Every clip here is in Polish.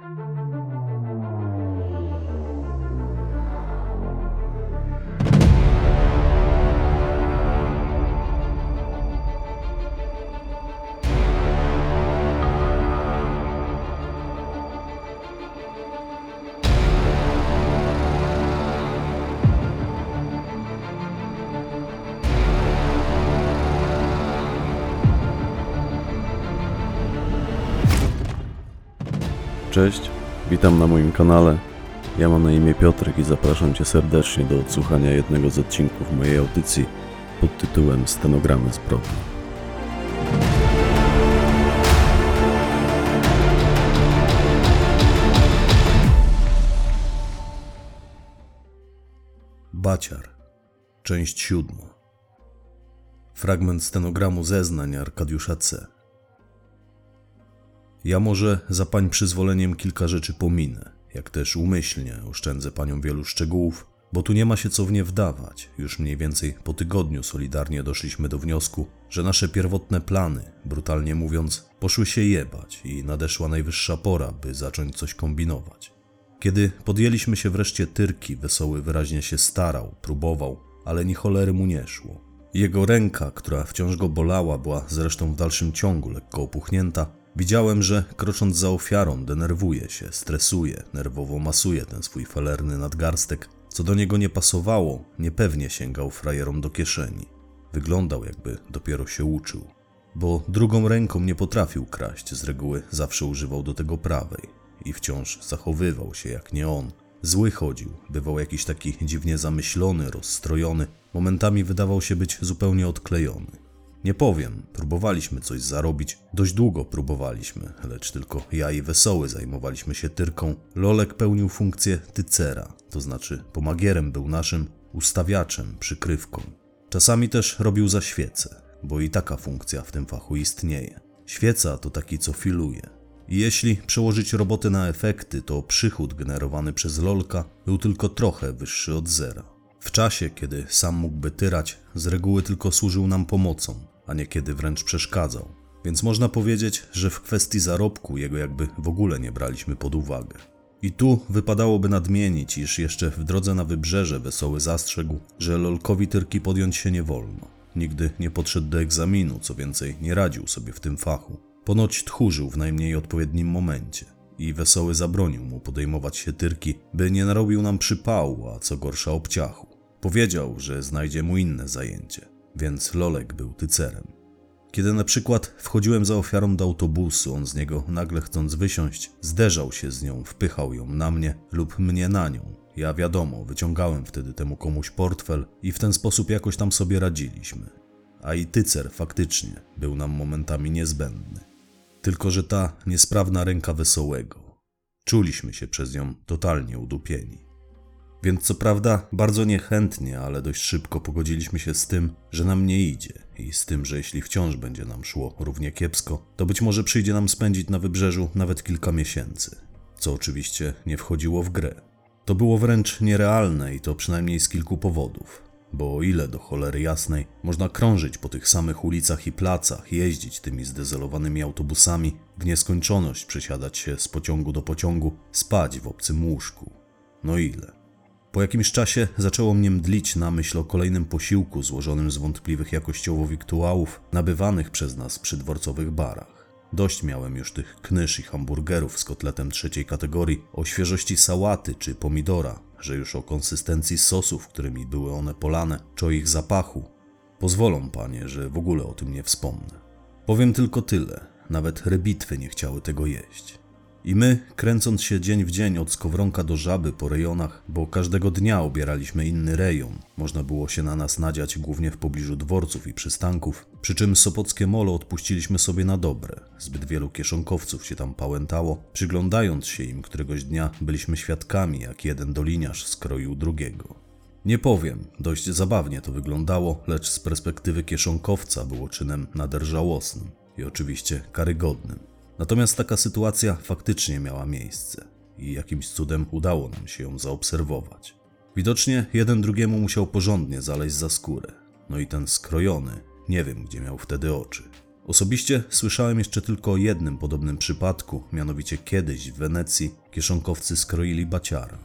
Bye. Cześć, witam na moim kanale. Ja mam na imię Piotrek i zapraszam Cię serdecznie do odsłuchania jednego z odcinków mojej audycji pod tytułem Stenogramy zbrodni. Baciar, część siódma. Fragment stenogramu zeznań Arkadiusza C. Ja może za pań przyzwoleniem kilka rzeczy pominę, jak też umyślnie oszczędzę paniom wielu szczegółów, bo tu nie ma się co w nie wdawać. Już mniej więcej po tygodniu solidarnie doszliśmy do wniosku, że nasze pierwotne plany, brutalnie mówiąc, poszły się jebać i nadeszła najwyższa pora, by zacząć coś kombinować. Kiedy podjęliśmy się wreszcie tyrki, Wesoły wyraźnie się starał, próbował, ale ni cholery mu nie szło. Jego ręka, która wciąż go bolała, była zresztą w dalszym ciągu lekko opuchnięta, Widziałem, że krocząc za ofiarą denerwuje się, stresuje, nerwowo masuje ten swój felerny nadgarstek. Co do niego nie pasowało, niepewnie sięgał frajerom do kieszeni. Wyglądał jakby dopiero się uczył. Bo drugą ręką nie potrafił kraść, z reguły zawsze używał do tego prawej. I wciąż zachowywał się jak nie on. Zły chodził, bywał jakiś taki dziwnie zamyślony, rozstrojony, momentami wydawał się być zupełnie odklejony. Nie powiem, próbowaliśmy coś zarobić, dość długo próbowaliśmy, lecz tylko ja i Wesoły zajmowaliśmy się tyrką. Lolek pełnił funkcję tycera, to znaczy pomagierem był naszym ustawiaczem, przykrywką. Czasami też robił za świecę, bo i taka funkcja w tym fachu istnieje. Świeca to taki, co filuje. I jeśli przełożyć robotę na efekty, to przychód generowany przez Lolka był tylko trochę wyższy od zera. W czasie, kiedy sam mógłby tyrać, z reguły tylko służył nam pomocą, a niekiedy wręcz przeszkadzał. Więc można powiedzieć, że w kwestii zarobku jego jakby w ogóle nie braliśmy pod uwagę. I tu wypadałoby nadmienić, iż jeszcze w drodze na wybrzeże Wesoły zastrzegł, że Lolkowi tyrki podjąć się nie wolno. Nigdy nie podszedł do egzaminu, co więcej, nie radził sobie w tym fachu. Ponoć tchórzył w najmniej odpowiednim momencie i Wesoły zabronił mu podejmować się tyrki, by nie narobił nam przypału, a co gorsza obciachu. Powiedział, że znajdzie mu inne zajęcie, więc Lolek był tycerem. Kiedy na przykład wchodziłem za ofiarą do autobusu, on z niego nagle chcąc wysiąść, zderzał się z nią, wpychał ją na mnie lub mnie na nią. Ja wiadomo, wyciągałem wtedy temu komuś portfel i w ten sposób jakoś tam sobie radziliśmy. A i tycer faktycznie był nam momentami niezbędny. Tylko, że ta niesprawna ręka wesołego. Czuliśmy się przez nią totalnie udupieni. Więc co prawda bardzo niechętnie, ale dość szybko pogodziliśmy się z tym, że nam nie idzie i z tym, że jeśli wciąż będzie nam szło równie kiepsko, to być może przyjdzie nam spędzić na wybrzeżu nawet kilka miesięcy, co oczywiście nie wchodziło w grę. To było wręcz nierealne i to przynajmniej z kilku powodów. Bo o ile do cholery jasnej można krążyć po tych samych ulicach i placach, jeździć tymi zdezelowanymi autobusami, w nieskończoność przesiadać się z pociągu do pociągu, spać w obcym łóżku. No ile? Po jakimś czasie zaczęło mnie mdlić na myśl o kolejnym posiłku złożonym z wątpliwych jakościowo wiktuałów nabywanych przez nas przy dworcowych barach. Dość miałem już tych knysz i hamburgerów z kotletem trzeciej kategorii, o świeżości sałaty czy pomidora, że już o konsystencji sosów, którymi były one polane, czy o ich zapachu. Pozwolą panie, że w ogóle o tym nie wspomnę. Powiem tylko tyle, nawet rybitwy nie chciały tego jeść. I my, kręcąc się dzień w dzień od skowronka do żaby po rejonach, bo każdego dnia obieraliśmy inny rejon, można było się na nas nadziać głównie w pobliżu dworców i przystanków, przy czym Sopockie Molo odpuściliśmy sobie na dobre. Zbyt wielu kieszonkowców się tam pałętało. Przyglądając się im któregoś dnia, byliśmy świadkami, jak jeden doliniarz skroił drugiego. Nie powiem, dość zabawnie to wyglądało, lecz z perspektywy kieszonkowca było czynem nader żałosnym i oczywiście karygodnym. Natomiast taka sytuacja faktycznie miała miejsce i jakimś cudem udało nam się ją zaobserwować. Widocznie jeden drugiemu musiał porządnie zaleźć za skórę. No i ten skrojony, nie wiem gdzie miał wtedy oczy. Osobiście słyszałem jeszcze tylko o jednym podobnym przypadku, mianowicie kiedyś w Wenecji kieszonkowcy skroili baciara.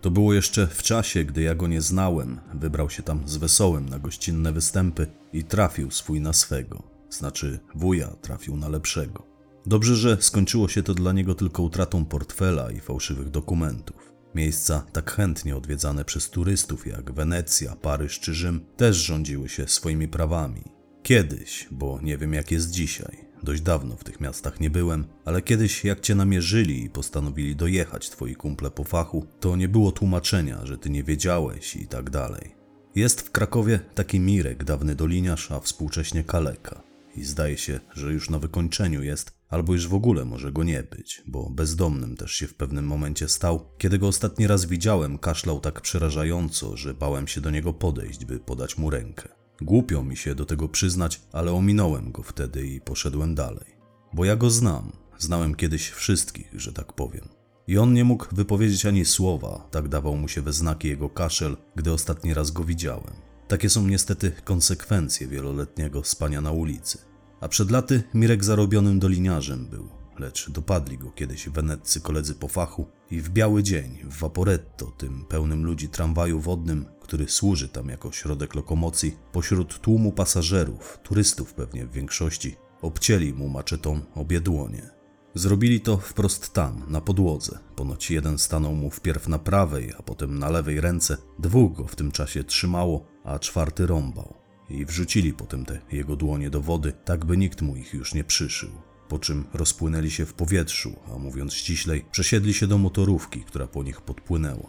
To było jeszcze w czasie, gdy ja go nie znałem, wybrał się tam z wesołym na gościnne występy i trafił swój na swego, znaczy wuja trafił na lepszego. Dobrze, że skończyło się to dla niego tylko utratą portfela i fałszywych dokumentów. Miejsca tak chętnie odwiedzane przez turystów jak Wenecja, Paryż czy Rzym też rządziły się swoimi prawami. Kiedyś, bo nie wiem jak jest dzisiaj. Dość dawno w tych miastach nie byłem, ale kiedyś jak cię namierzyli i postanowili dojechać twoi kumple po fachu, to nie było tłumaczenia, że ty nie wiedziałeś i tak dalej. Jest w Krakowie taki Mirek, dawny doliniarz, a współcześnie kaleka. I zdaje się, że już na wykończeniu jest, albo już w ogóle może go nie być, bo bezdomnym też się w pewnym momencie stał. Kiedy go ostatni raz widziałem, kaszlał tak przerażająco, że bałem się do niego podejść, by podać mu rękę. Głupio mi się do tego przyznać, ale ominąłem go wtedy i poszedłem dalej. Bo ja go znam, znałem kiedyś wszystkich, że tak powiem. I on nie mógł wypowiedzieć ani słowa, tak dawał mu się we znaki jego kaszel, gdy ostatni raz go widziałem. Takie są niestety konsekwencje wieloletniego spania na ulicy. A przed laty Mirek zarobionym doliniarzem był, lecz dopadli go kiedyś weneccy koledzy po fachu i w biały dzień w Vaporetto, tym pełnym ludzi tramwaju wodnym, który służy tam jako środek lokomocji, pośród tłumu pasażerów, turystów pewnie w większości, obcięli mu maczetą obie dłonie. Zrobili to wprost tam, na podłodze. Ponoć jeden stanął mu wpierw na prawej, a potem na lewej ręce. Dwóch go w tym czasie trzymało, a czwarty rąbał. I wrzucili potem te jego dłonie do wody, tak by nikt mu ich już nie przyszył. Po czym rozpłynęli się w powietrzu, a mówiąc ściślej, przesiedli się do motorówki, która po nich podpłynęła.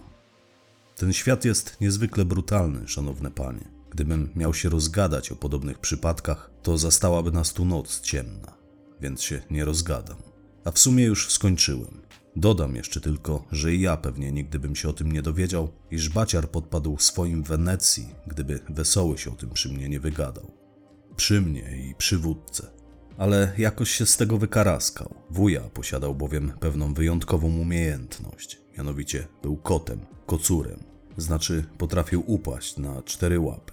Ten świat jest niezwykle brutalny, szanowne panie. Gdybym miał się rozgadać o podobnych przypadkach, to zastałaby nas tu noc ciemna, więc się nie rozgadam. A w sumie już skończyłem. Dodam jeszcze tylko, że i ja pewnie nigdy bym się o tym nie dowiedział, iż baciar podpadł swoim Wenecji, gdyby wesoły się o tym przy mnie nie wygadał. Przy mnie i przy wódce. Ale jakoś się z tego wykaraskał. Wuja posiadał bowiem pewną wyjątkową umiejętność. Mianowicie był kotem, kocurem. Znaczy potrafił upaść na cztery łapy.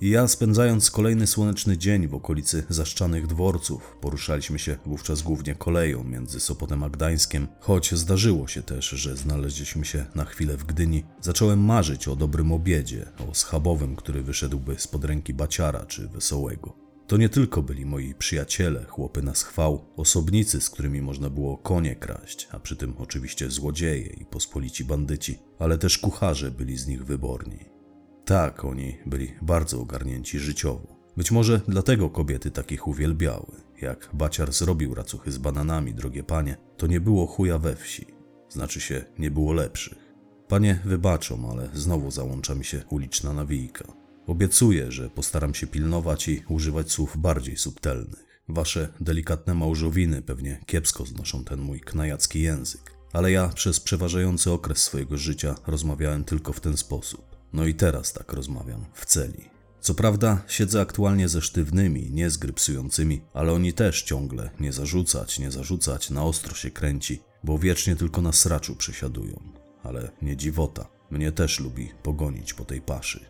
I ja, spędzając kolejny słoneczny dzień w okolicy zaszczanych dworców, poruszaliśmy się wówczas głównie koleją między Sopotem a Gdańskiem, choć zdarzyło się też, że znaleźliśmy się na chwilę w Gdyni, zacząłem marzyć o dobrym obiedzie, o schabowym, który wyszedłby spod ręki baciara czy wesołego. To nie tylko byli moi przyjaciele, chłopy na schwał, osobnicy, z którymi można było konie kraść, a przy tym oczywiście złodzieje i pospolici bandyci, ale też kucharze byli z nich wyborni. Tak, oni byli bardzo ogarnięci życiowo. Być może dlatego kobiety takich uwielbiały. Jak baciar zrobił racuchy z bananami, drogie panie, to nie było chuja we wsi. Znaczy się, nie było lepszych. Panie wybaczą, ale znowu załącza mi się uliczna nawijka. Obiecuję, że postaram się pilnować i używać słów bardziej subtelnych. Wasze delikatne małżowiny pewnie kiepsko znoszą ten mój knajacki język. Ale ja przez przeważający okres swojego życia rozmawiałem tylko w ten sposób. No i teraz tak rozmawiam, w celi. Co prawda siedzę aktualnie ze sztywnymi, nie z grypsującymi, ale oni też ciągle nie zarzucać, nie zarzucać, na ostro się kręci, bo wiecznie tylko na sraczu przesiadują. Ale nie dziwota, mnie też lubi pogonić po tej paszy.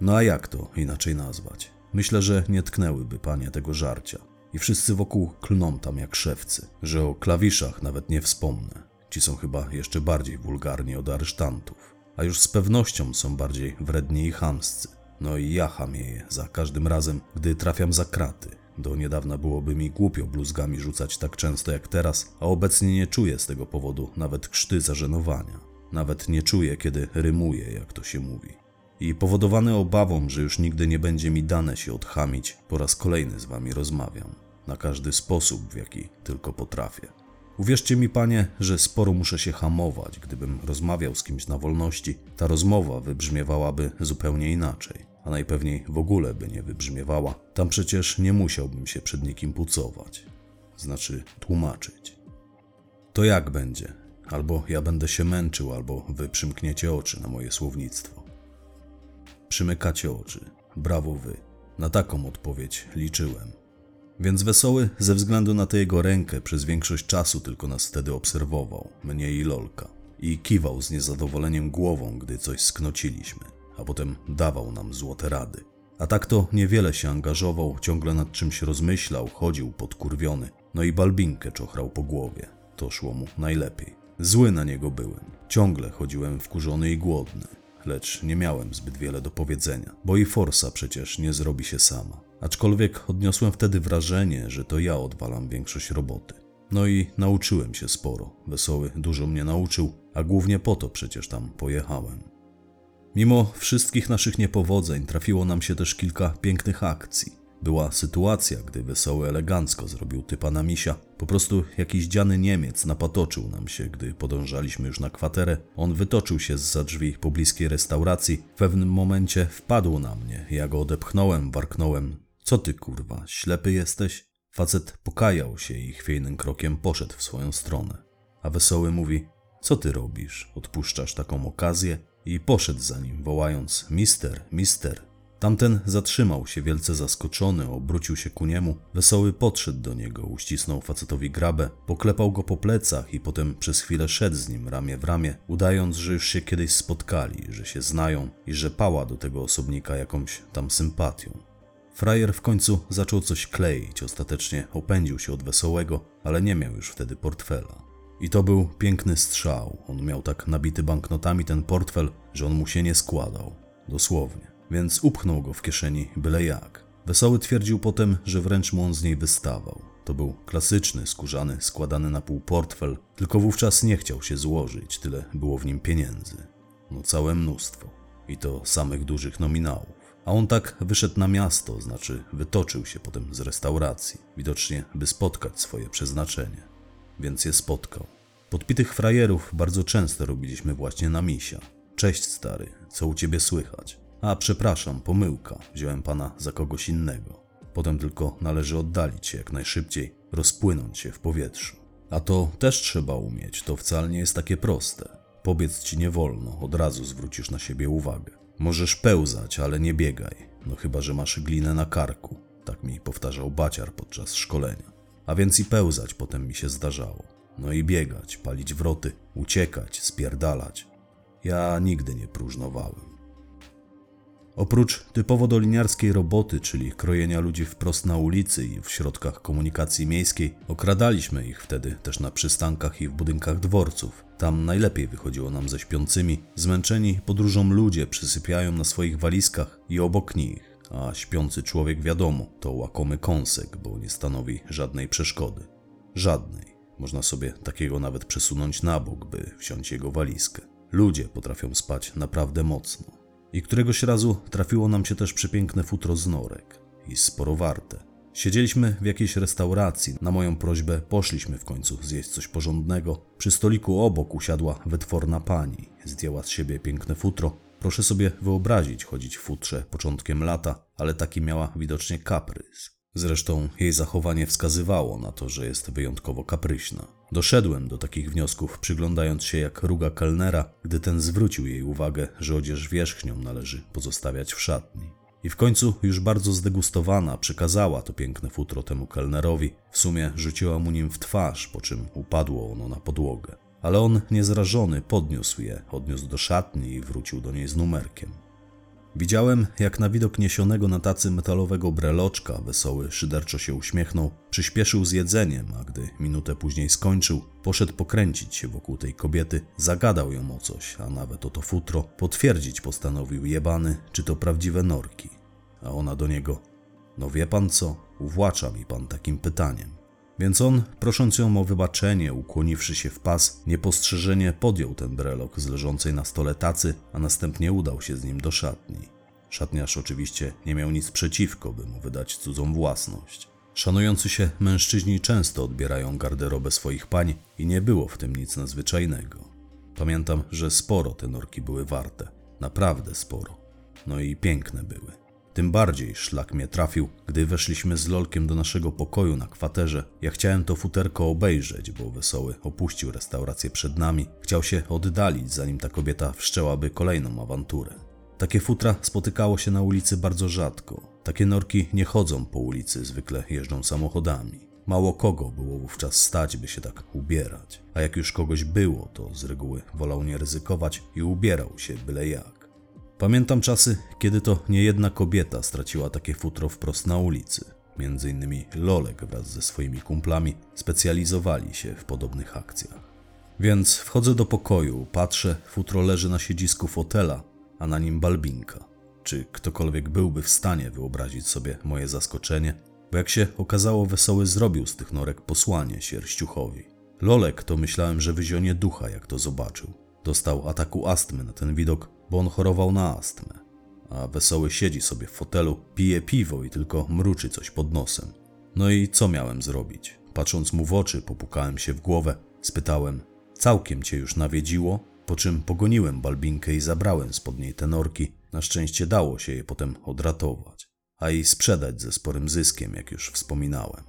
No a jak to inaczej nazwać? Myślę, że nie tknęłyby panie tego żarcia. I wszyscy wokół klną tam jak szewcy, że o klawiszach nawet nie wspomnę. Ci są chyba jeszcze bardziej wulgarni od aresztantów. A już z pewnością są bardziej wredni i chamscy. No i ja chamieję za każdym razem, gdy trafiam za kraty. Do niedawna byłoby mi głupio bluzgami rzucać tak często jak teraz, a obecnie nie czuję z tego powodu nawet krzty zażenowania. Nawet nie czuję, kiedy rymuję, jak to się mówi i powodowany obawą, że już nigdy nie będzie mi dane się odchamić, po raz kolejny z wami rozmawiam, na każdy sposób, w jaki tylko potrafię. Uwierzcie mi, panie, że sporo muszę się hamować, gdybym rozmawiał z kimś na wolności, ta rozmowa wybrzmiewałaby zupełnie inaczej, a najpewniej w ogóle by nie wybrzmiewała. Tam przecież nie musiałbym się przed nikim pucować, znaczy tłumaczyć. To jak będzie? Albo ja będę się męczył, albo wy przymkniecie oczy na moje słownictwo. Przymykacie oczy. Brawo wy. Na taką odpowiedź liczyłem. Więc wesoły, ze względu na tę jego rękę, przez większość czasu tylko nas wtedy obserwował, mnie i Lolka. I kiwał z niezadowoleniem głową, gdy coś sknociliśmy, a potem dawał nam złote rady. A tak to niewiele się angażował, ciągle nad czymś rozmyślał, chodził podkurwiony. No i balbinkę czochrał po głowie. To szło mu najlepiej. Zły na niego byłem. Ciągle chodziłem wkurzony i głodny. Lecz nie miałem zbyt wiele do powiedzenia, bo i forsa przecież nie zrobi się sama. Aczkolwiek odniosłem wtedy wrażenie, że to ja odwalam większość roboty. No i nauczyłem się sporo. Wesoły dużo mnie nauczył, a głównie po to przecież tam pojechałem. Mimo wszystkich naszych niepowodzeń trafiło nam się też kilka pięknych akcji. Była sytuacja, gdy Wesoły elegancko zrobił typa na misia. Po prostu jakiś dziany Niemiec napatoczył nam się, gdy podążaliśmy już na kwaterę. On wytoczył się za drzwi pobliskiej restauracji. W pewnym momencie wpadł na mnie. Ja go odepchnąłem, warknąłem. Co ty kurwa, ślepy jesteś? Facet pokajał się i chwiejnym krokiem poszedł w swoją stronę. A Wesoły mówi, co ty robisz? Odpuszczasz taką okazję? I poszedł za nim, wołając, mister, mister. Tamten zatrzymał się wielce zaskoczony, obrócił się ku niemu. Wesoły podszedł do niego, uścisnął facetowi grabę, poklepał go po plecach i potem przez chwilę szedł z nim ramię w ramię, udając, że już się kiedyś spotkali, że się znają i że pała do tego osobnika jakąś tam sympatią. Frajer w końcu zaczął coś kleić, ostatecznie opędził się od wesołego, ale nie miał już wtedy portfela. I to był piękny strzał. On miał tak nabity banknotami ten portfel, że on mu się nie składał. Dosłownie. Więc upchnął go w kieszeni byle jak. Wesoły twierdził potem, że wręcz mu on z niej wystawał. To był klasyczny, skórzany, składany na pół portfel, tylko wówczas nie chciał się złożyć, tyle było w nim pieniędzy. No całe mnóstwo. I to samych dużych nominałów. A on tak wyszedł na miasto, znaczy wytoczył się potem z restauracji, widocznie by spotkać swoje przeznaczenie. Więc je spotkał. Podpitych frajerów bardzo często robiliśmy właśnie na misia. Cześć stary, co u ciebie słychać? A przepraszam, pomyłka, wziąłem pana za kogoś innego. Potem tylko należy oddalić się jak najszybciej, rozpłynąć się w powietrzu. A to też trzeba umieć, to wcale nie jest takie proste. Pobiec ci nie wolno, od razu zwrócisz na siebie uwagę. Możesz pełzać, ale nie biegaj, no chyba, że masz glinę na karku. Tak mi powtarzał baciar podczas szkolenia. A więc i pełzać potem mi się zdarzało. No i biegać, palić wroty, uciekać, spierdalać. Ja nigdy nie próżnowałem. Oprócz typowo doliniarskiej roboty, czyli krojenia ludzi wprost na ulicy i w środkach komunikacji miejskiej, okradaliśmy ich wtedy też na przystankach i w budynkach dworców. Tam najlepiej wychodziło nam ze śpiącymi. Zmęczeni podróżą ludzie przysypiają na swoich walizkach i obok nich, a śpiący człowiek wiadomo, to łakomy kąsek, bo nie stanowi żadnej przeszkody. Żadnej. Można sobie takiego nawet przesunąć na bok, by wziąć jego walizkę. Ludzie potrafią spać naprawdę mocno. I któregoś razu trafiło nam się też przepiękne futro z norek. I sporo warte. Siedzieliśmy w jakiejś restauracji. Na moją prośbę poszliśmy w końcu zjeść coś porządnego. Przy stoliku obok usiadła wytworna pani. Zdjęła z siebie piękne futro. Proszę sobie wyobrazić chodzić w futrze początkiem lata, ale taki miała widocznie kaprys. Zresztą jej zachowanie wskazywało na to, że jest wyjątkowo kapryśna. Doszedłem do takich wniosków, przyglądając się jak ruga kelnera, gdy ten zwrócił jej uwagę, że odzież wierzchnią należy pozostawiać w szatni. I w końcu, już bardzo zdegustowana, przekazała to piękne futro temu kelnerowi. W sumie rzuciła mu nim w twarz, po czym upadło ono na podłogę. Ale on, niezrażony, podniósł je, odniósł do szatni i wrócił do niej z numerkiem. Widziałem, jak na widok niesionego na tacy metalowego breloczka wesoły szyderczo się uśmiechnął, przyspieszył z jedzeniem, a gdy minutę później skończył, poszedł pokręcić się wokół tej kobiety, zagadał ją o coś, a nawet o to futro, potwierdzić postanowił jebany, czy to prawdziwe norki. A ona do niego, no wie pan co, uwłacza mi pan takim pytaniem. Więc on, prosząc ją o wybaczenie, ukłoniwszy się w pas, niepostrzeżenie podjął ten brelok z leżącej na stole tacy, a następnie udał się z nim do szatni. Szatniarz oczywiście nie miał nic przeciwko, by mu wydać cudzą własność. Szanujący się mężczyźni często odbierają garderobę swoich pań i nie było w tym nic nadzwyczajnego. Pamiętam, że sporo te norki były warte. Naprawdę sporo. No i piękne były. Tym bardziej szlak mnie trafił, gdy weszliśmy z Lolkiem do naszego pokoju na kwaterze. Ja chciałem to futerko obejrzeć, bo Wesoły opuścił restaurację przed nami. Chciał się oddalić, zanim ta kobieta wszczęłaby kolejną awanturę. Takie futra spotykało się na ulicy bardzo rzadko. Takie norki nie chodzą po ulicy, zwykle jeżdżą samochodami. Mało kogo było wówczas stać, by się tak ubierać. A jak już kogoś było, to z reguły wolał nie ryzykować i ubierał się byle jak. Pamiętam czasy, kiedy to niejedna kobieta straciła takie futro wprost na ulicy. Między innymi Lolek wraz ze swoimi kumplami specjalizowali się w podobnych akcjach. Więc wchodzę do pokoju, patrzę, futro leży na siedzisku fotela, a na nim balbinka. Czy ktokolwiek byłby w stanie wyobrazić sobie moje zaskoczenie? Bo jak się okazało, Wesoły zrobił z tych norek posłanie sierściuchowi. Lolek to myślałem, że wyzionie ducha, jak to zobaczył. Dostał ataku astmy na ten widok, bo on chorował na astmę. A Wesoły siedzi sobie w fotelu, pije piwo i tylko mruczy coś pod nosem. No i co miałem zrobić? Patrząc mu w oczy, popukałem się w głowę, spytałem: Całkiem cię już nawiedziło? Po czym pogoniłem balbinkę i zabrałem spod niej te norki. Na szczęście dało się je potem odratować, a i sprzedać ze sporym zyskiem, jak już wspominałem.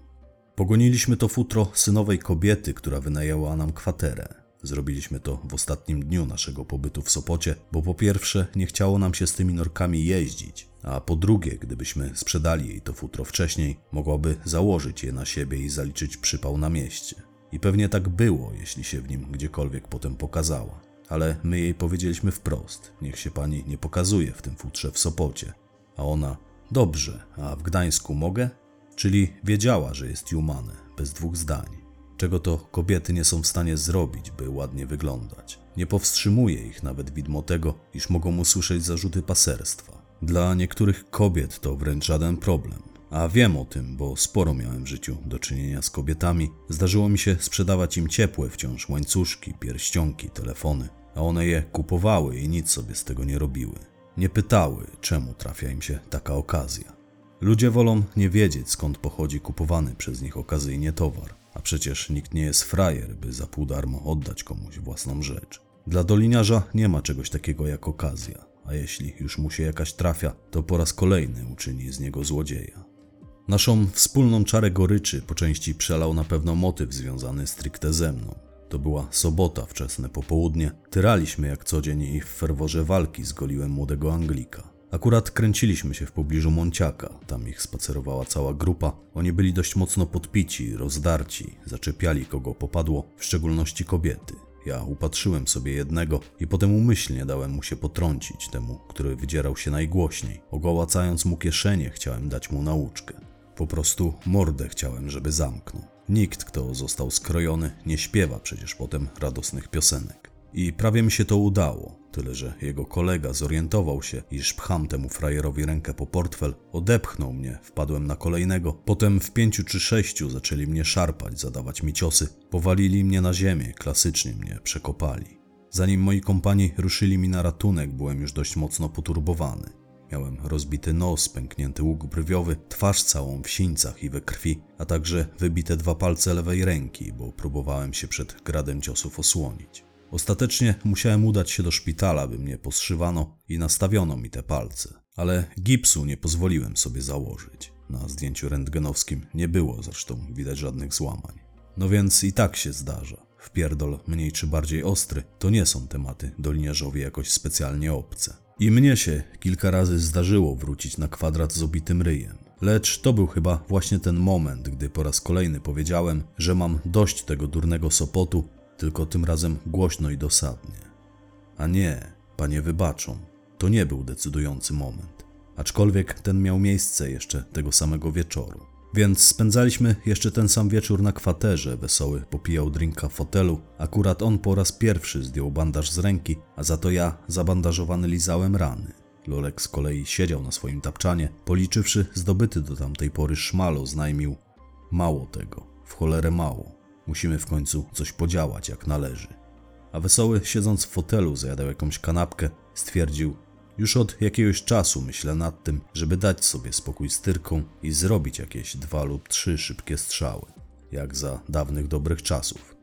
Pogoniliśmy to futro synowej kobiety, która wynajęła nam kwaterę. Zrobiliśmy to w ostatnim dniu naszego pobytu w Sopocie, bo po pierwsze nie chciało nam się z tymi norkami jeździć, a po drugie, gdybyśmy sprzedali jej to futro wcześniej, mogłaby założyć je na siebie i zaliczyć przypał na mieście. I pewnie tak było, jeśli się w nim gdziekolwiek potem pokazała. Ale my jej powiedzieliśmy wprost: niech się pani nie pokazuje w tym futrze w Sopocie. A ona: Dobrze, a w Gdańsku mogę? Czyli wiedziała, że jest Jumane, bez dwóch zdań. Czego to kobiety nie są w stanie zrobić, by ładnie wyglądać. Nie powstrzymuje ich nawet widmo tego, iż mogą usłyszeć zarzuty paserstwa. Dla niektórych kobiet to wręcz żaden problem. A wiem o tym, bo sporo miałem w życiu do czynienia z kobietami. Zdarzyło mi się sprzedawać im ciepłe wciąż łańcuszki, pierścionki, telefony, a one je kupowały i nic sobie z tego nie robiły. Nie pytały, czemu trafia im się taka okazja. Ludzie wolą nie wiedzieć, skąd pochodzi kupowany przez nich okazyjnie towar, a przecież nikt nie jest frajer, by za pół darmo oddać komuś własną rzecz. Dla doliniarza nie ma czegoś takiego jak okazja, a jeśli już mu się jakaś trafia, to po raz kolejny uczyni z niego złodzieja. Naszą wspólną czarę goryczy po części przelał na pewno motyw związany stricte ze mną. To była sobota, wczesne popołudnie. Tyraliśmy jak co dzień i w ferworze walki zgoliłem młodego Anglika. Akurat kręciliśmy się w pobliżu Monciaka, tam ich spacerowała cała grupa. Oni byli dość mocno podpici, rozdarci, zaczepiali kogo popadło, w szczególności kobiety. Ja upatrzyłem sobie jednego i potem umyślnie dałem mu się potrącić, temu, który wydzierał się najgłośniej. Ogołacając mu kieszenie, chciałem dać mu nauczkę. Po prostu mordę chciałem, żeby zamknął. Nikt, kto został skrojony, nie śpiewa przecież potem radosnych piosenek. I prawie mi się to udało, tyle że jego kolega zorientował się, iż pcham temu frajerowi rękę po portfel, odepchnął mnie, wpadłem na kolejnego, potem w pięciu czy sześciu zaczęli mnie szarpać, zadawać mi ciosy, powalili mnie na ziemię, klasycznie mnie przekopali. Zanim moi kompani ruszyli mi na ratunek, byłem już dość mocno poturbowany. Miałem rozbity nos, pęknięty łuk brwiowy, twarz całą w sińcach i we krwi, a także wybite dwa palce lewej ręki, bo próbowałem się przed gradem ciosów osłonić. Ostatecznie musiałem udać się do szpitala, by mnie poszywano i nastawiono mi te palce, ale gipsu nie pozwoliłem sobie założyć. Na zdjęciu rentgenowskim nie było zresztą widać żadnych złamań. No więc i tak się zdarza. Wpierdol mniej czy bardziej ostry to nie są tematy doliniarzowi jakoś specjalnie obce. I mnie się kilka razy zdarzyło wrócić na kwadrat z obitym ryjem. Lecz to był chyba właśnie ten moment, gdy po raz kolejny powiedziałem, że mam dość tego durnego Sopotu tylko tym razem głośno i dosadnie. A nie, panie wybaczą, to nie był decydujący moment. Aczkolwiek ten miał miejsce jeszcze tego samego wieczoru. Więc spędzaliśmy jeszcze ten sam wieczór na kwaterze. Wesoły popijał drinka w fotelu. Akurat on po raz pierwszy zdjął bandaż z ręki, a za to ja zabandażowany lizałem rany. Lolek z kolei siedział na swoim tapczanie, policzywszy zdobyty do tamtej pory szmal, oznajmił mało tego, w cholerę mało. Musimy w końcu coś podziałać jak należy. A wesoły, siedząc w fotelu, zajadał jakąś kanapkę, stwierdził: Już od jakiegoś czasu myślę nad tym, żeby dać sobie spokój z tyrką i zrobić jakieś dwa lub trzy szybkie strzały, jak za dawnych dobrych czasów.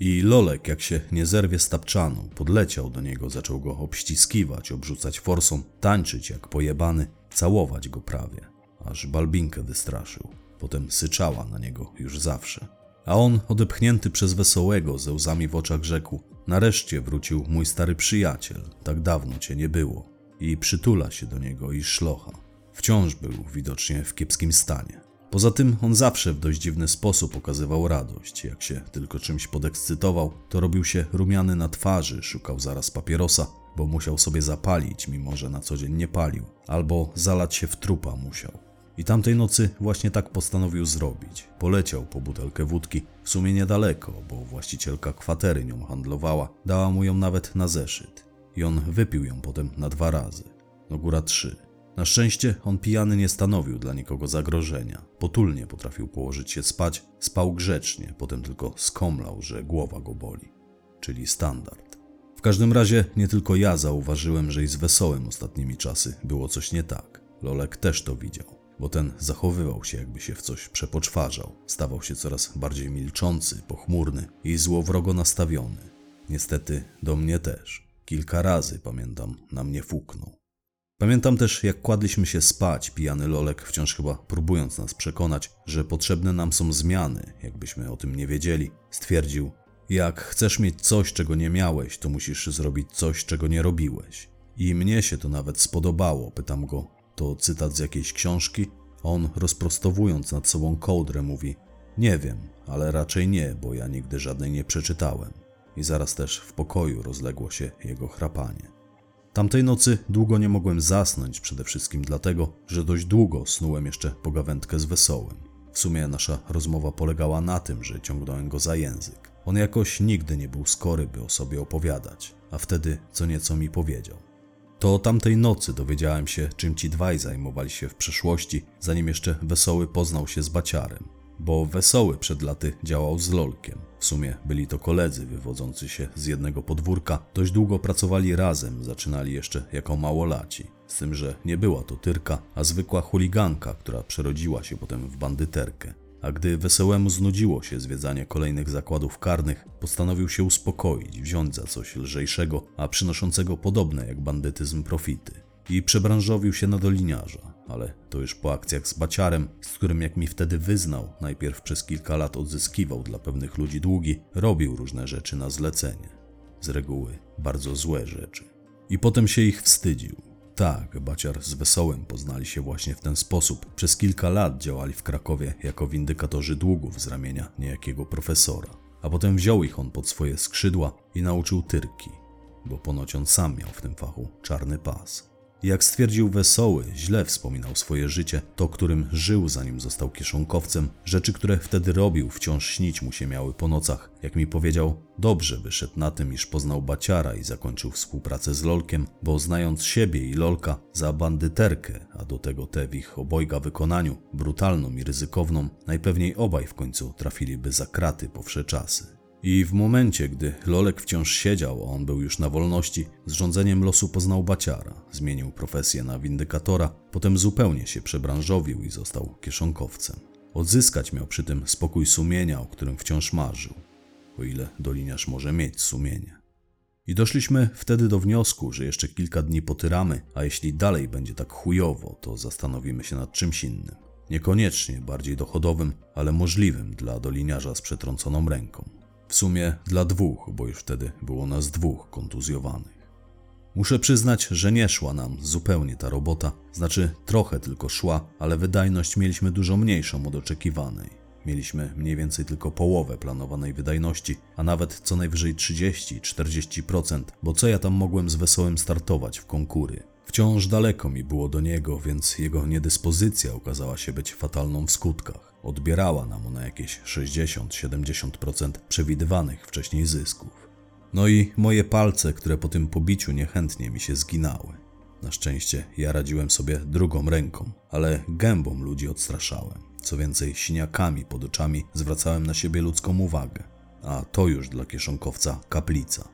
I Lolek, jak się nie zerwie z tapczanu, podleciał do niego, zaczął go obściskiwać, obrzucać forsą, tańczyć jak pojebany, całować go prawie, aż Balbinkę wystraszył. Potem syczała na niego już zawsze. A on, odepchnięty przez wesołego, ze łzami w oczach rzekł: Nareszcie wrócił mój stary przyjaciel, tak dawno cię nie było. I przytula się do niego i szlocha. Wciąż był widocznie w kiepskim stanie. Poza tym on zawsze w dość dziwny sposób okazywał radość. Jak się tylko czymś podekscytował, to robił się rumiany na twarzy, szukał zaraz papierosa, bo musiał sobie zapalić, mimo że na co dzień nie palił, albo zalać się w trupa musiał. I tamtej nocy właśnie tak postanowił zrobić. Poleciał po butelkę wódki, w sumie niedaleko, bo właścicielka kwatery nią handlowała, dała mu ją nawet na zeszyt. I on wypił ją potem na dwa razy. No góra trzy. Na szczęście on pijany nie stanowił dla nikogo zagrożenia. Potulnie potrafił położyć się spać, spał grzecznie, potem tylko skomlał, że głowa go boli. Czyli standard. W każdym razie nie tylko ja zauważyłem, że i z wesołym ostatnimi czasy było coś nie tak. Lolek też to widział, bo ten zachowywał się jakby się w coś przepoczwarzał. Stawał się coraz bardziej milczący, pochmurny i złowrogo nastawiony. Niestety do mnie też. Kilka razy, pamiętam, na mnie fuknął. Pamiętam też, jak kładliśmy się spać, pijany Lolek wciąż chyba próbując nas przekonać, że potrzebne nam są zmiany, jakbyśmy o tym nie wiedzieli, stwierdził: Jak chcesz mieć coś, czego nie miałeś, to musisz zrobić coś, czego nie robiłeś. I mnie się to nawet spodobało. Pytam go: To cytat z jakiejś książki? On, rozprostowując nad sobą kołdrę, mówi: Nie wiem, ale raczej nie, bo ja nigdy żadnej nie przeczytałem. I zaraz też w pokoju rozległo się jego chrapanie. Tamtej nocy długo nie mogłem zasnąć, przede wszystkim dlatego, że dość długo snułem jeszcze pogawędkę z wesołym. W sumie nasza rozmowa polegała na tym, że ciągnąłem go za język. On jakoś nigdy nie był skory, by o sobie opowiadać, a wtedy co nieco mi powiedział. To tamtej nocy dowiedziałem się, czym ci dwaj zajmowali się w przeszłości, zanim jeszcze Wesoły poznał się z Baciarem. Bo Wesoły przed laty działał z Lolkiem. W sumie byli to koledzy wywodzący się z jednego podwórka. Dość długo pracowali razem, zaczynali jeszcze jako małolaci. Z tym, że nie była to tyrka, a zwykła chuliganka, która przerodziła się potem w bandyterkę. A gdy Wesołemu znudziło się zwiedzanie kolejnych zakładów karnych, postanowił się uspokoić, wziąć za coś lżejszego, a przynoszącego podobne jak bandytyzm profity. I przebranżowił się na doliniarza, ale to już po akcjach z Baciarem, z którym jak mi wtedy wyznał, najpierw przez kilka lat odzyskiwał dla pewnych ludzi długi, robił różne rzeczy na zlecenie. Z reguły bardzo złe rzeczy. I potem się ich wstydził. Tak, Baciar z Wesołym poznali się właśnie w ten sposób. Przez kilka lat działali w Krakowie jako windykatorzy długów z ramienia niejakiego profesora. A potem wziął ich on pod swoje skrzydła i nauczył tyrki, bo ponoć on sam miał w tym fachu czarny pas. Jak stwierdził Wesoły, źle wspominał swoje życie, to którym żył zanim został kieszonkowcem. Rzeczy, które wtedy robił, wciąż śnić mu się miały po nocach. Jak mi powiedział, dobrze wyszedł na tym, iż poznał Baciara i zakończył współpracę z Lolkiem, bo znając siebie i Lolka za bandyterkę, a do tego te w ich obojga wykonaniu, brutalną i ryzykowną, najpewniej obaj w końcu trafiliby za kraty po wsze czasy. I w momencie, gdy Lolek wciąż siedział, a on był już na wolności, z rządzeniem losu poznał Baciara, zmienił profesję na windykatora, potem zupełnie się przebranżowił i został kieszonkowcem. Odzyskać miał przy tym spokój sumienia, o którym wciąż marzył, o ile doliniarz może mieć sumienie. I doszliśmy wtedy do wniosku, że jeszcze kilka dni potyramy, a jeśli dalej będzie tak chujowo, to zastanowimy się nad czymś innym. Niekoniecznie bardziej dochodowym, ale możliwym dla doliniarza z przetrąconą ręką. W sumie dla dwóch, bo już wtedy było nas dwóch kontuzjowanych. Muszę przyznać, że nie szła nam zupełnie ta robota, znaczy trochę tylko szła, ale wydajność mieliśmy dużo mniejszą od oczekiwanej. Mieliśmy mniej więcej tylko połowę planowanej wydajności, a nawet co najwyżej 30-40%, bo co ja tam mogłem z wesołym startować w konkury. Wciąż daleko mi było do niego, więc jego niedyspozycja okazała się być fatalną w skutkach. Odbierała nam ona jakieś 60-70% przewidywanych wcześniej zysków. No i moje palce, które po tym pobiciu niechętnie mi się zginały. Na szczęście ja radziłem sobie drugą ręką, ale gębą ludzi odstraszałem. Co więcej, siniakami pod oczami zwracałem na siebie ludzką uwagę. A to już dla kieszonkowca kaplica.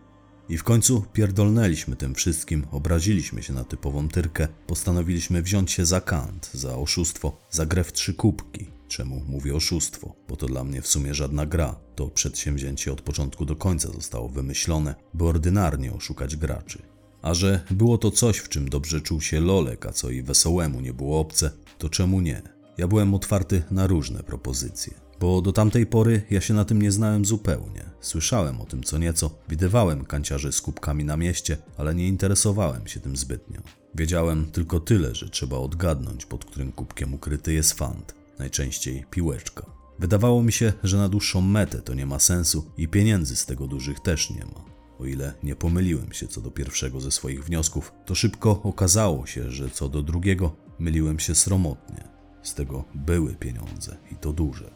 I w końcu pierdolnęliśmy tym wszystkim, obraziliśmy się na typową tyrkę, postanowiliśmy wziąć się za kant, za oszustwo, za grę w trzy kubki. Czemu mówię oszustwo? Bo to dla mnie w sumie żadna gra. To przedsięwzięcie od początku do końca zostało wymyślone, by ordynarnie oszukać graczy. A że było to coś, w czym dobrze czuł się Lolek, a co i wesołemu nie było obce, to czemu nie? Ja byłem otwarty na różne propozycje. Bo do tamtej pory ja się na tym nie znałem zupełnie. Słyszałem o tym co nieco, widywałem kanciarzy z kubkami na mieście, ale nie interesowałem się tym zbytnio. Wiedziałem tylko tyle, że trzeba odgadnąć, pod którym kubkiem ukryty jest fant. Najczęściej piłeczka. Wydawało mi się, że na dłuższą metę to nie ma sensu i pieniędzy z tego dużych też nie ma. O ile nie pomyliłem się co do pierwszego ze swoich wniosków, to szybko okazało się, że co do drugiego myliłem się sromotnie. Z tego były pieniądze i to duże.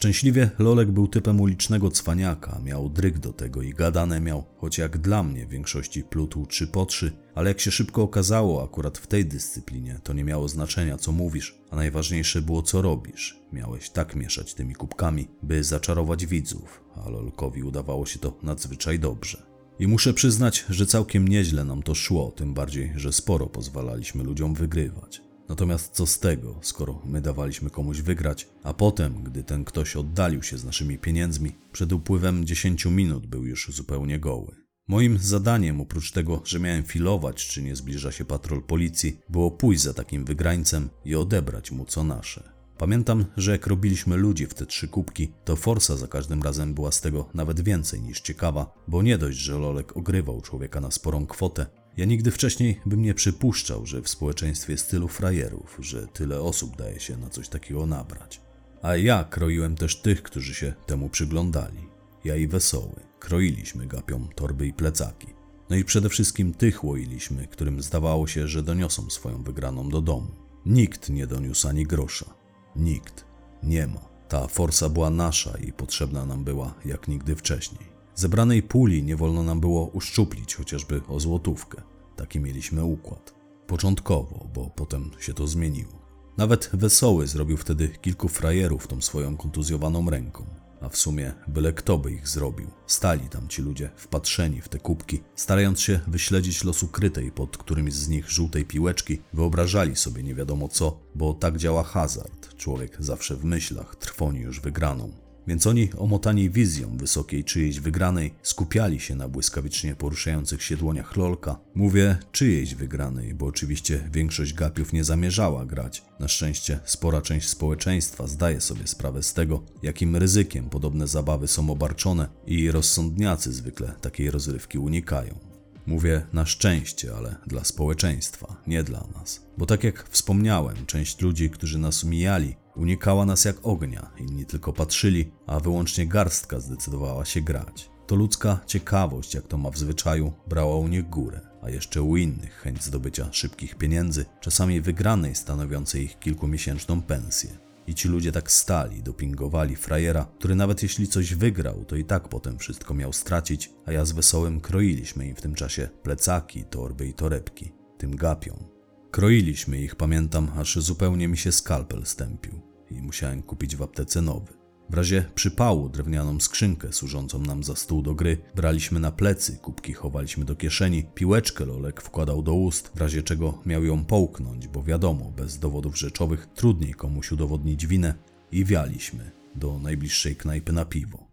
Szczęśliwie Lolek był typem ulicznego cwaniaka, miał dryg do tego i gadane miał, choć jak dla mnie w większości plutł trzy po ale jak się szybko okazało, akurat w tej dyscyplinie to nie miało znaczenia co mówisz, a najważniejsze było co robisz. Miałeś tak mieszać tymi kubkami, by zaczarować widzów, a Lolkowi udawało się to nadzwyczaj dobrze. I muszę przyznać, że całkiem nieźle nam to szło, tym bardziej, że sporo pozwalaliśmy ludziom wygrywać. Natomiast co z tego, skoro my dawaliśmy komuś wygrać, a potem, gdy ten ktoś oddalił się z naszymi pieniędzmi, przed upływem 10 minut był już zupełnie goły. Moim zadaniem, oprócz tego, że miałem filować, czy nie zbliża się patrol policji, było pójść za takim wygrańcem i odebrać mu co nasze. Pamiętam, że jak robiliśmy ludzi w te trzy kubki, to forsa za każdym razem była z tego nawet więcej niż ciekawa, bo nie dość, że Lolek ogrywał człowieka na sporą kwotę, ja nigdy wcześniej bym nie przypuszczał, że w społeczeństwie stylu frajerów, że tyle osób daje się na coś takiego nabrać. A ja kroiłem też tych, którzy się temu przyglądali. Ja i Wesoły. Kroiliśmy gapiom torby i plecaki. No i przede wszystkim tych łoiliśmy, którym zdawało się, że doniosą swoją wygraną do domu. Nikt nie doniósł ani grosza. Nikt. Nie ma. Ta forsa była nasza i potrzebna nam była jak nigdy wcześniej. Zebranej puli nie wolno nam było uszczuplić chociażby o złotówkę. Taki mieliśmy układ. Początkowo, bo potem się to zmieniło. Nawet Wesoły zrobił wtedy kilku frajerów tą swoją kontuzjowaną ręką. A w sumie byle kto by ich zrobił. Stali tam ci ludzie wpatrzeni w te kubki, starając się wyśledzić los ukrytej pod którymś z nich żółtej piłeczki, wyobrażali sobie nie wiadomo co, bo tak działa hazard. Człowiek zawsze w myślach trwoni już wygraną. Więc oni, omotani wizją wysokiej czyjejś wygranej, skupiali się na błyskawicznie poruszających się dłoniach lolka. Mówię czyjejś wygranej, bo oczywiście większość gapiów nie zamierzała grać. Na szczęście spora część społeczeństwa zdaje sobie sprawę z tego, jakim ryzykiem podobne zabawy są obarczone i rozsądniacy zwykle takiej rozrywki unikają. Mówię na szczęście, ale dla społeczeństwa, nie dla nas. Bo tak jak wspomniałem, część ludzi, którzy nas mijali, Unikała nas jak ognia, inni tylko patrzyli, a wyłącznie garstka zdecydowała się grać. To ludzka ciekawość, jak to ma w zwyczaju, brała u nich górę, a jeszcze u innych chęć zdobycia szybkich pieniędzy, czasami wygranej stanowiącej ich kilkumiesięczną pensję. I ci ludzie tak stali, dopingowali frajera, który nawet jeśli coś wygrał, to i tak potem wszystko miał stracić, a ja z wesołym kroiliśmy im w tym czasie plecaki, torby i torebki, tym gapią. Kroiliśmy ich, pamiętam, aż zupełnie mi się skalpel stępił i musiałem kupić w aptece nowy. W razie przypału drewnianą skrzynkę służącą nam za stół do gry braliśmy na plecy, kubki chowaliśmy do kieszeni, piłeczkę Lolek wkładał do ust, w razie czego miał ją połknąć, bo wiadomo, bez dowodów rzeczowych trudniej komuś udowodnić winę i wialiśmy do najbliższej knajpy na piwo.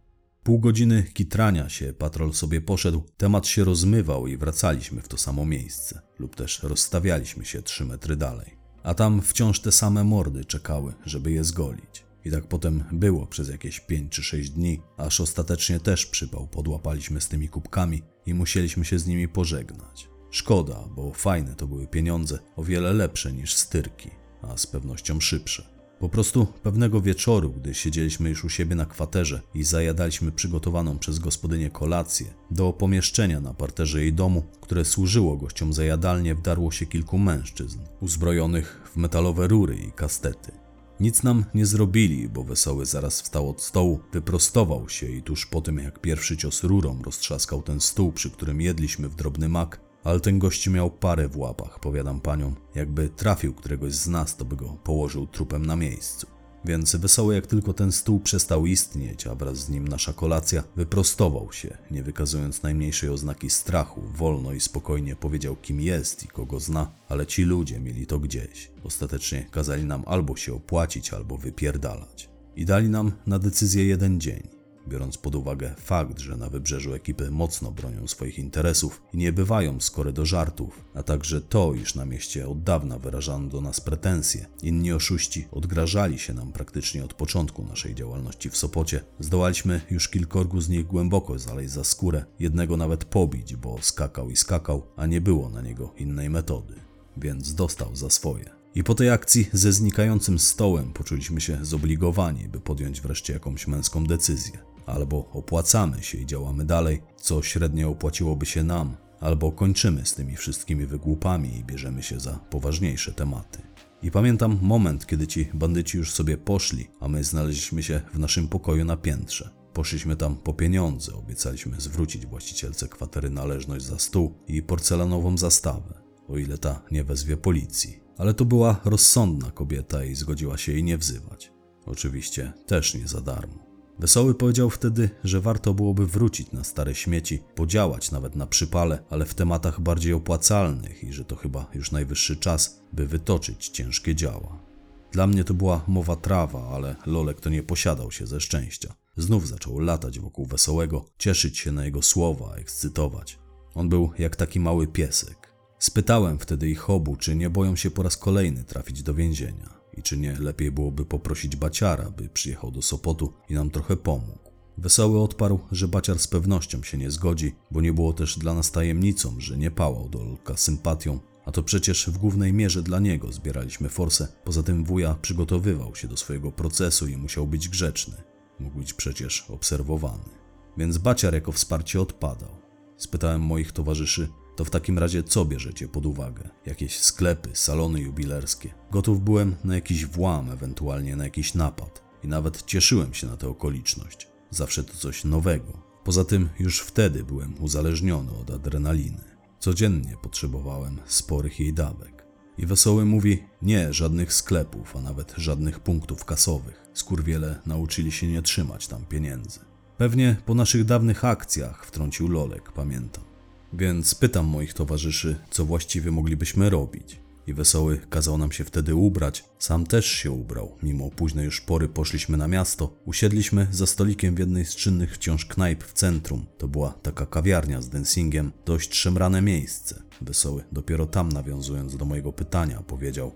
Pół godziny kitrania się, patrol sobie poszedł, temat się rozmywał i wracaliśmy w to samo miejsce, lub też rozstawialiśmy się trzy metry dalej. A tam wciąż te same mordy czekały, żeby je zgolić. I tak potem było przez jakieś pięć czy sześć dni, aż ostatecznie też przypał podłapaliśmy z tymi kubkami i musieliśmy się z nimi pożegnać. Szkoda, bo fajne to były pieniądze, o wiele lepsze niż styrki, a z pewnością szybsze. Po prostu pewnego wieczoru, gdy siedzieliśmy już u siebie na kwaterze i zajadaliśmy przygotowaną przez gospodynię kolację, do pomieszczenia na parterze jej domu, które służyło gościom za jadalnię, wdarło się kilku mężczyzn, uzbrojonych w metalowe rury i kastety. Nic nam nie zrobili, bo Wesoły zaraz wstał od stołu, wyprostował się i tuż po tym, jak pierwszy cios rurą roztrzaskał ten stół, przy którym jedliśmy w drobny mak, ale ten gość miał parę w łapach, powiadam paniom. Jakby trafił któregoś z nas, to by go położył trupem na miejscu. Więc wesoło jak tylko ten stół przestał istnieć, a wraz z nim nasza kolacja, wyprostował się, nie wykazując najmniejszej oznaki strachu, wolno i spokojnie powiedział kim jest i kogo zna, ale ci ludzie mieli to gdzieś. Ostatecznie kazali nam albo się opłacić, albo wypierdalać. I dali nam na decyzję jeden dzień biorąc pod uwagę fakt, że na wybrzeżu ekipy mocno bronią swoich interesów i nie bywają skore do żartów, a także to, iż na mieście od dawna wyrażano do nas pretensje. Inni oszuści odgrażali się nam praktycznie od początku naszej działalności w Sopocie. Zdołaliśmy już kilkorgu z nich głęboko zaleć za skórę, jednego nawet pobić, bo skakał i skakał, a nie było na niego innej metody. Więc dostał za swoje. I po tej akcji ze znikającym stołem poczuliśmy się zobligowani, by podjąć wreszcie jakąś męską decyzję. Albo opłacamy się i działamy dalej, co średnio opłaciłoby się nam, albo kończymy z tymi wszystkimi wygłupami i bierzemy się za poważniejsze tematy. I pamiętam moment, kiedy ci bandyci już sobie poszli, a my znaleźliśmy się w naszym pokoju na piętrze. Poszliśmy tam po pieniądze, obiecaliśmy zwrócić właścicielce kwatery należność za stół i porcelanową zastawę, o ile ta nie wezwie policji. Ale to była rozsądna kobieta i zgodziła się jej nie wzywać. Oczywiście też nie za darmo. Wesoły powiedział wtedy, że warto byłoby wrócić na stare śmieci, podziałać nawet na przypale, ale w tematach bardziej opłacalnych i że to chyba już najwyższy czas, by wytoczyć ciężkie działa. Dla mnie to była mowa trawa, ale Lolek to nie posiadał się ze szczęścia. Znów zaczął latać wokół Wesołego, cieszyć się na jego słowa, ekscytować. On był jak taki mały piesek. Spytałem wtedy ich obu, czy nie boją się po raz kolejny trafić do więzienia i czy nie lepiej byłoby poprosić Baciara, by przyjechał do Sopotu i nam trochę pomógł. Wesoły odparł, że Baciar z pewnością się nie zgodzi, bo nie było też dla nas tajemnicą, że nie pałał do Lolka sympatią, a to przecież w głównej mierze dla niego zbieraliśmy forsę. Poza tym wuja przygotowywał się do swojego procesu i musiał być grzeczny. Mógł być przecież obserwowany. Więc Baciar jako wsparcie odpadał. Spytałem moich towarzyszy, to w takim razie co bierzecie pod uwagę? Jakieś sklepy, salony jubilerskie? Gotów byłem na jakiś włam, ewentualnie na jakiś napad. I nawet cieszyłem się na tę okoliczność. Zawsze to coś nowego. Poza tym już wtedy byłem uzależniony od adrenaliny. Codziennie potrzebowałem sporych jej dawek. I Wesoły mówi, nie, żadnych sklepów, a nawet żadnych punktów kasowych. Skurwiele nauczyli się nie trzymać tam pieniędzy. Pewnie po naszych dawnych akcjach, wtrącił Lolek, pamiętam. Więc pytam moich towarzyszy, co właściwie moglibyśmy robić. I Wesoły kazał nam się wtedy ubrać. Sam też się ubrał. Mimo późnej już pory poszliśmy na miasto. Usiedliśmy za stolikiem w jednej z czynnych wciąż knajp w centrum. To była taka kawiarnia z dancingiem. Dość szemrane miejsce. Wesoły, dopiero tam nawiązując do mojego pytania, powiedział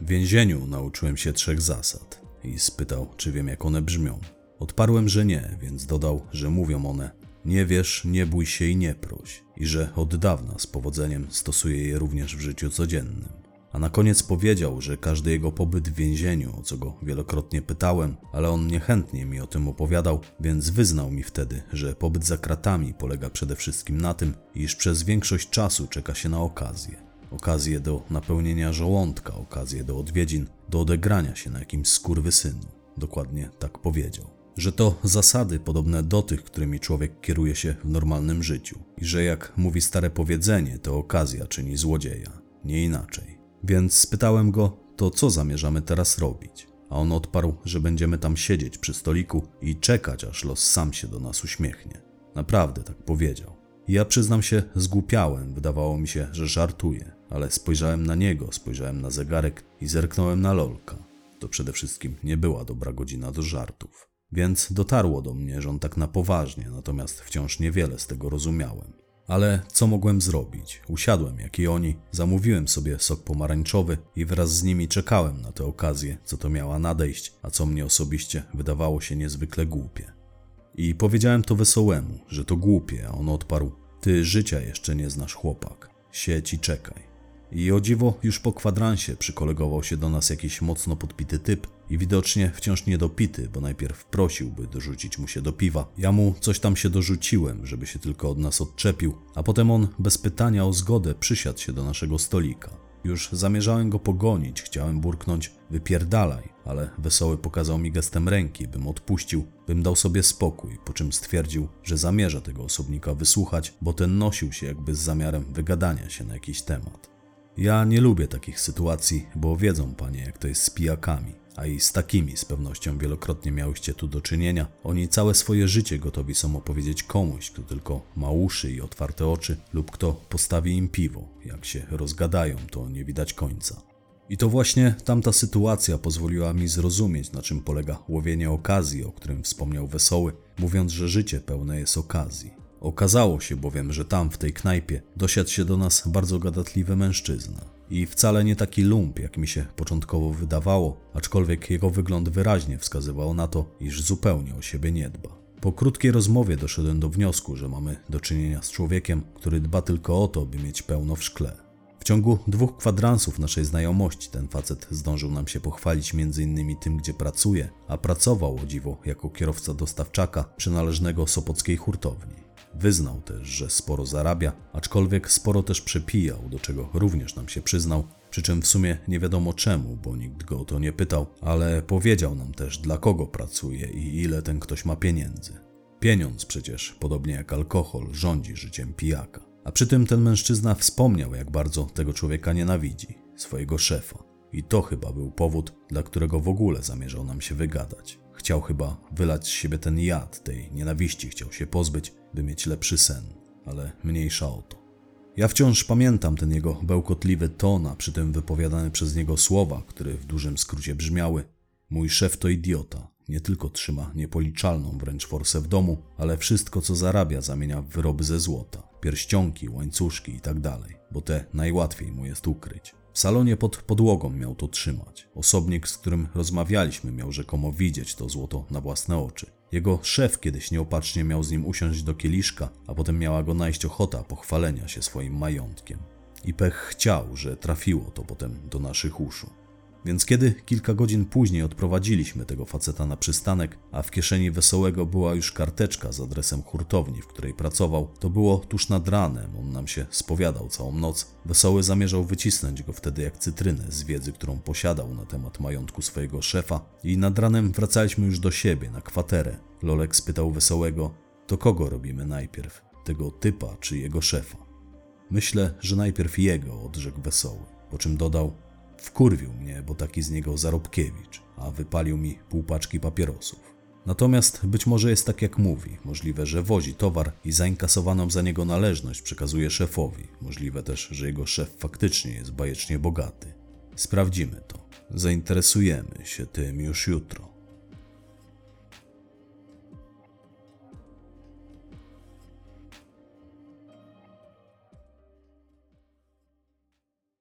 W więzieniu nauczyłem się trzech zasad. I spytał, czy wiem jak one brzmią. Odparłem, że nie, więc dodał, że mówią one nie wiesz, nie bój się i nie proś, i że od dawna z powodzeniem stosuje je również w życiu codziennym. A na koniec powiedział, że każdy jego pobyt w więzieniu, o co go wielokrotnie pytałem, ale on niechętnie mi o tym opowiadał, więc wyznał mi wtedy, że pobyt za kratami polega przede wszystkim na tym, iż przez większość czasu czeka się na okazję. Okazję do napełnienia żołądka, okazję do odwiedzin, do odegrania się na jakimś skurwysynu. Dokładnie tak powiedział że to zasady podobne do tych, którymi człowiek kieruje się w normalnym życiu i że jak mówi stare powiedzenie, to okazja czyni złodzieja, nie inaczej. Więc spytałem go, to co zamierzamy teraz robić? A on odparł, że będziemy tam siedzieć przy stoliku i czekać, aż los sam się do nas uśmiechnie. Naprawdę tak powiedział. Ja przyznam się, zgłupiałem, wydawało mi się, że żartuje, ale spojrzałem na niego, spojrzałem na zegarek i zerknąłem na lolka. To przede wszystkim nie była dobra godzina do żartów. Więc dotarło do mnie, że on tak na poważnie, natomiast wciąż niewiele z tego rozumiałem. Ale co mogłem zrobić? Usiadłem jak i oni, zamówiłem sobie sok pomarańczowy i wraz z nimi czekałem na tę okazję, co to miała nadejść, a co mnie osobiście wydawało się niezwykle głupie. I powiedziałem to wesołemu, że to głupie, a on odparł: Ty życia jeszcze nie znasz, chłopak. Siedź i czekaj. I o dziwo, już po kwadransie przykolegował się do nas jakiś mocno podpity typ i widocznie wciąż niedopity, bo najpierw prosił, by dorzucić mu się do piwa. Ja mu coś tam się dorzuciłem, żeby się tylko od nas odczepił, a potem on bez pytania o zgodę przysiadł się do naszego stolika. Już zamierzałem go pogonić, chciałem burknąć wypierdalaj, ale Wesoły pokazał mi gestem ręki, bym odpuścił, bym dał sobie spokój, po czym stwierdził, że zamierza tego osobnika wysłuchać, bo ten nosił się jakby z zamiarem wygadania się na jakiś temat. Ja nie lubię takich sytuacji, bo wiedzą panie, jak to jest z pijakami, a i z takimi z pewnością wielokrotnie miałyście tu do czynienia. Oni całe swoje życie gotowi są opowiedzieć komuś, kto tylko ma uszy i otwarte oczy, lub kto postawi im piwo. Jak się rozgadają, to nie widać końca. I to właśnie tamta sytuacja pozwoliła mi zrozumieć, na czym polega łowienie okazji, o którym wspomniał Wesoły, mówiąc, że życie pełne jest okazji. Okazało się bowiem, że tam w tej knajpie dosiadł się do nas bardzo gadatliwy mężczyzna. I wcale nie taki lump, jak mi się początkowo wydawało, aczkolwiek jego wygląd wyraźnie wskazywał na to, iż zupełnie o siebie nie dba. Po krótkiej rozmowie doszedłem do wniosku, że mamy do czynienia z człowiekiem, który dba tylko o to, by mieć pełno w szkle. W ciągu dwóch kwadransów naszej znajomości ten facet zdążył nam się pochwalić m.in. tym, gdzie pracuje, a pracował o dziwo jako kierowca dostawczaka przynależnego Sopockiej hurtowni. Wyznał też, że sporo zarabia, aczkolwiek sporo też przepijał, do czego również nam się przyznał, przy czym w sumie nie wiadomo czemu, bo nikt go o to nie pytał, ale powiedział nam też dla kogo pracuje i ile ten ktoś ma pieniędzy. Pieniądz przecież, podobnie jak alkohol, rządzi życiem pijaka. A przy tym ten mężczyzna wspomniał, jak bardzo tego człowieka nienawidzi, swojego szefa. I to chyba był powód, dla którego w ogóle zamierzał nam się wygadać. Chciał chyba wylać z siebie ten jad, tej nienawiści chciał się pozbyć, by mieć lepszy sen, ale mniejsza o to. Ja wciąż pamiętam ten jego bełkotliwy ton, a przy tym wypowiadane przez niego słowa, które w dużym skrócie brzmiały: Mój szef to idiota. Nie tylko trzyma niepoliczalną wręcz forsę w domu, ale wszystko co zarabia zamienia w wyroby ze złota, pierścionki, łańcuszki i tak bo te najłatwiej mu jest ukryć. W salonie pod podłogą miał to trzymać. Osobnik, z którym rozmawialiśmy, miał rzekomo widzieć to złoto na własne oczy. Jego szef kiedyś nieopatrznie miał z nim usiąść do kieliszka, a potem miała go najść ochota pochwalenia się swoim majątkiem. I pech chciał, że trafiło to potem do naszych uszu. Więc kiedy kilka godzin później odprowadziliśmy tego faceta na przystanek, a w kieszeni wesołego była już karteczka z adresem hurtowni, w której pracował, to było tuż nad ranem, on nam się spowiadał całą noc. Wesoły zamierzał wycisnąć go wtedy jak cytrynę z wiedzy, którą posiadał na temat majątku swojego szefa i nad ranem wracaliśmy już do siebie, na kwaterę. Lolek spytał Wesołego, to kogo robimy najpierw, tego typa czy jego szefa? Myślę, że najpierw jego, odrzekł Wesoły, po czym dodał, Wkurwił mnie, bo taki z niego Zarobkiewicz, a wypalił mi pół paczki papierosów. Natomiast być może jest tak jak mówi, możliwe, że wozi towar i zainkasowaną za niego należność przekazuje szefowi. Możliwe też, że jego szef faktycznie jest bajecznie bogaty. Sprawdzimy to. Zainteresujemy się tym już jutro.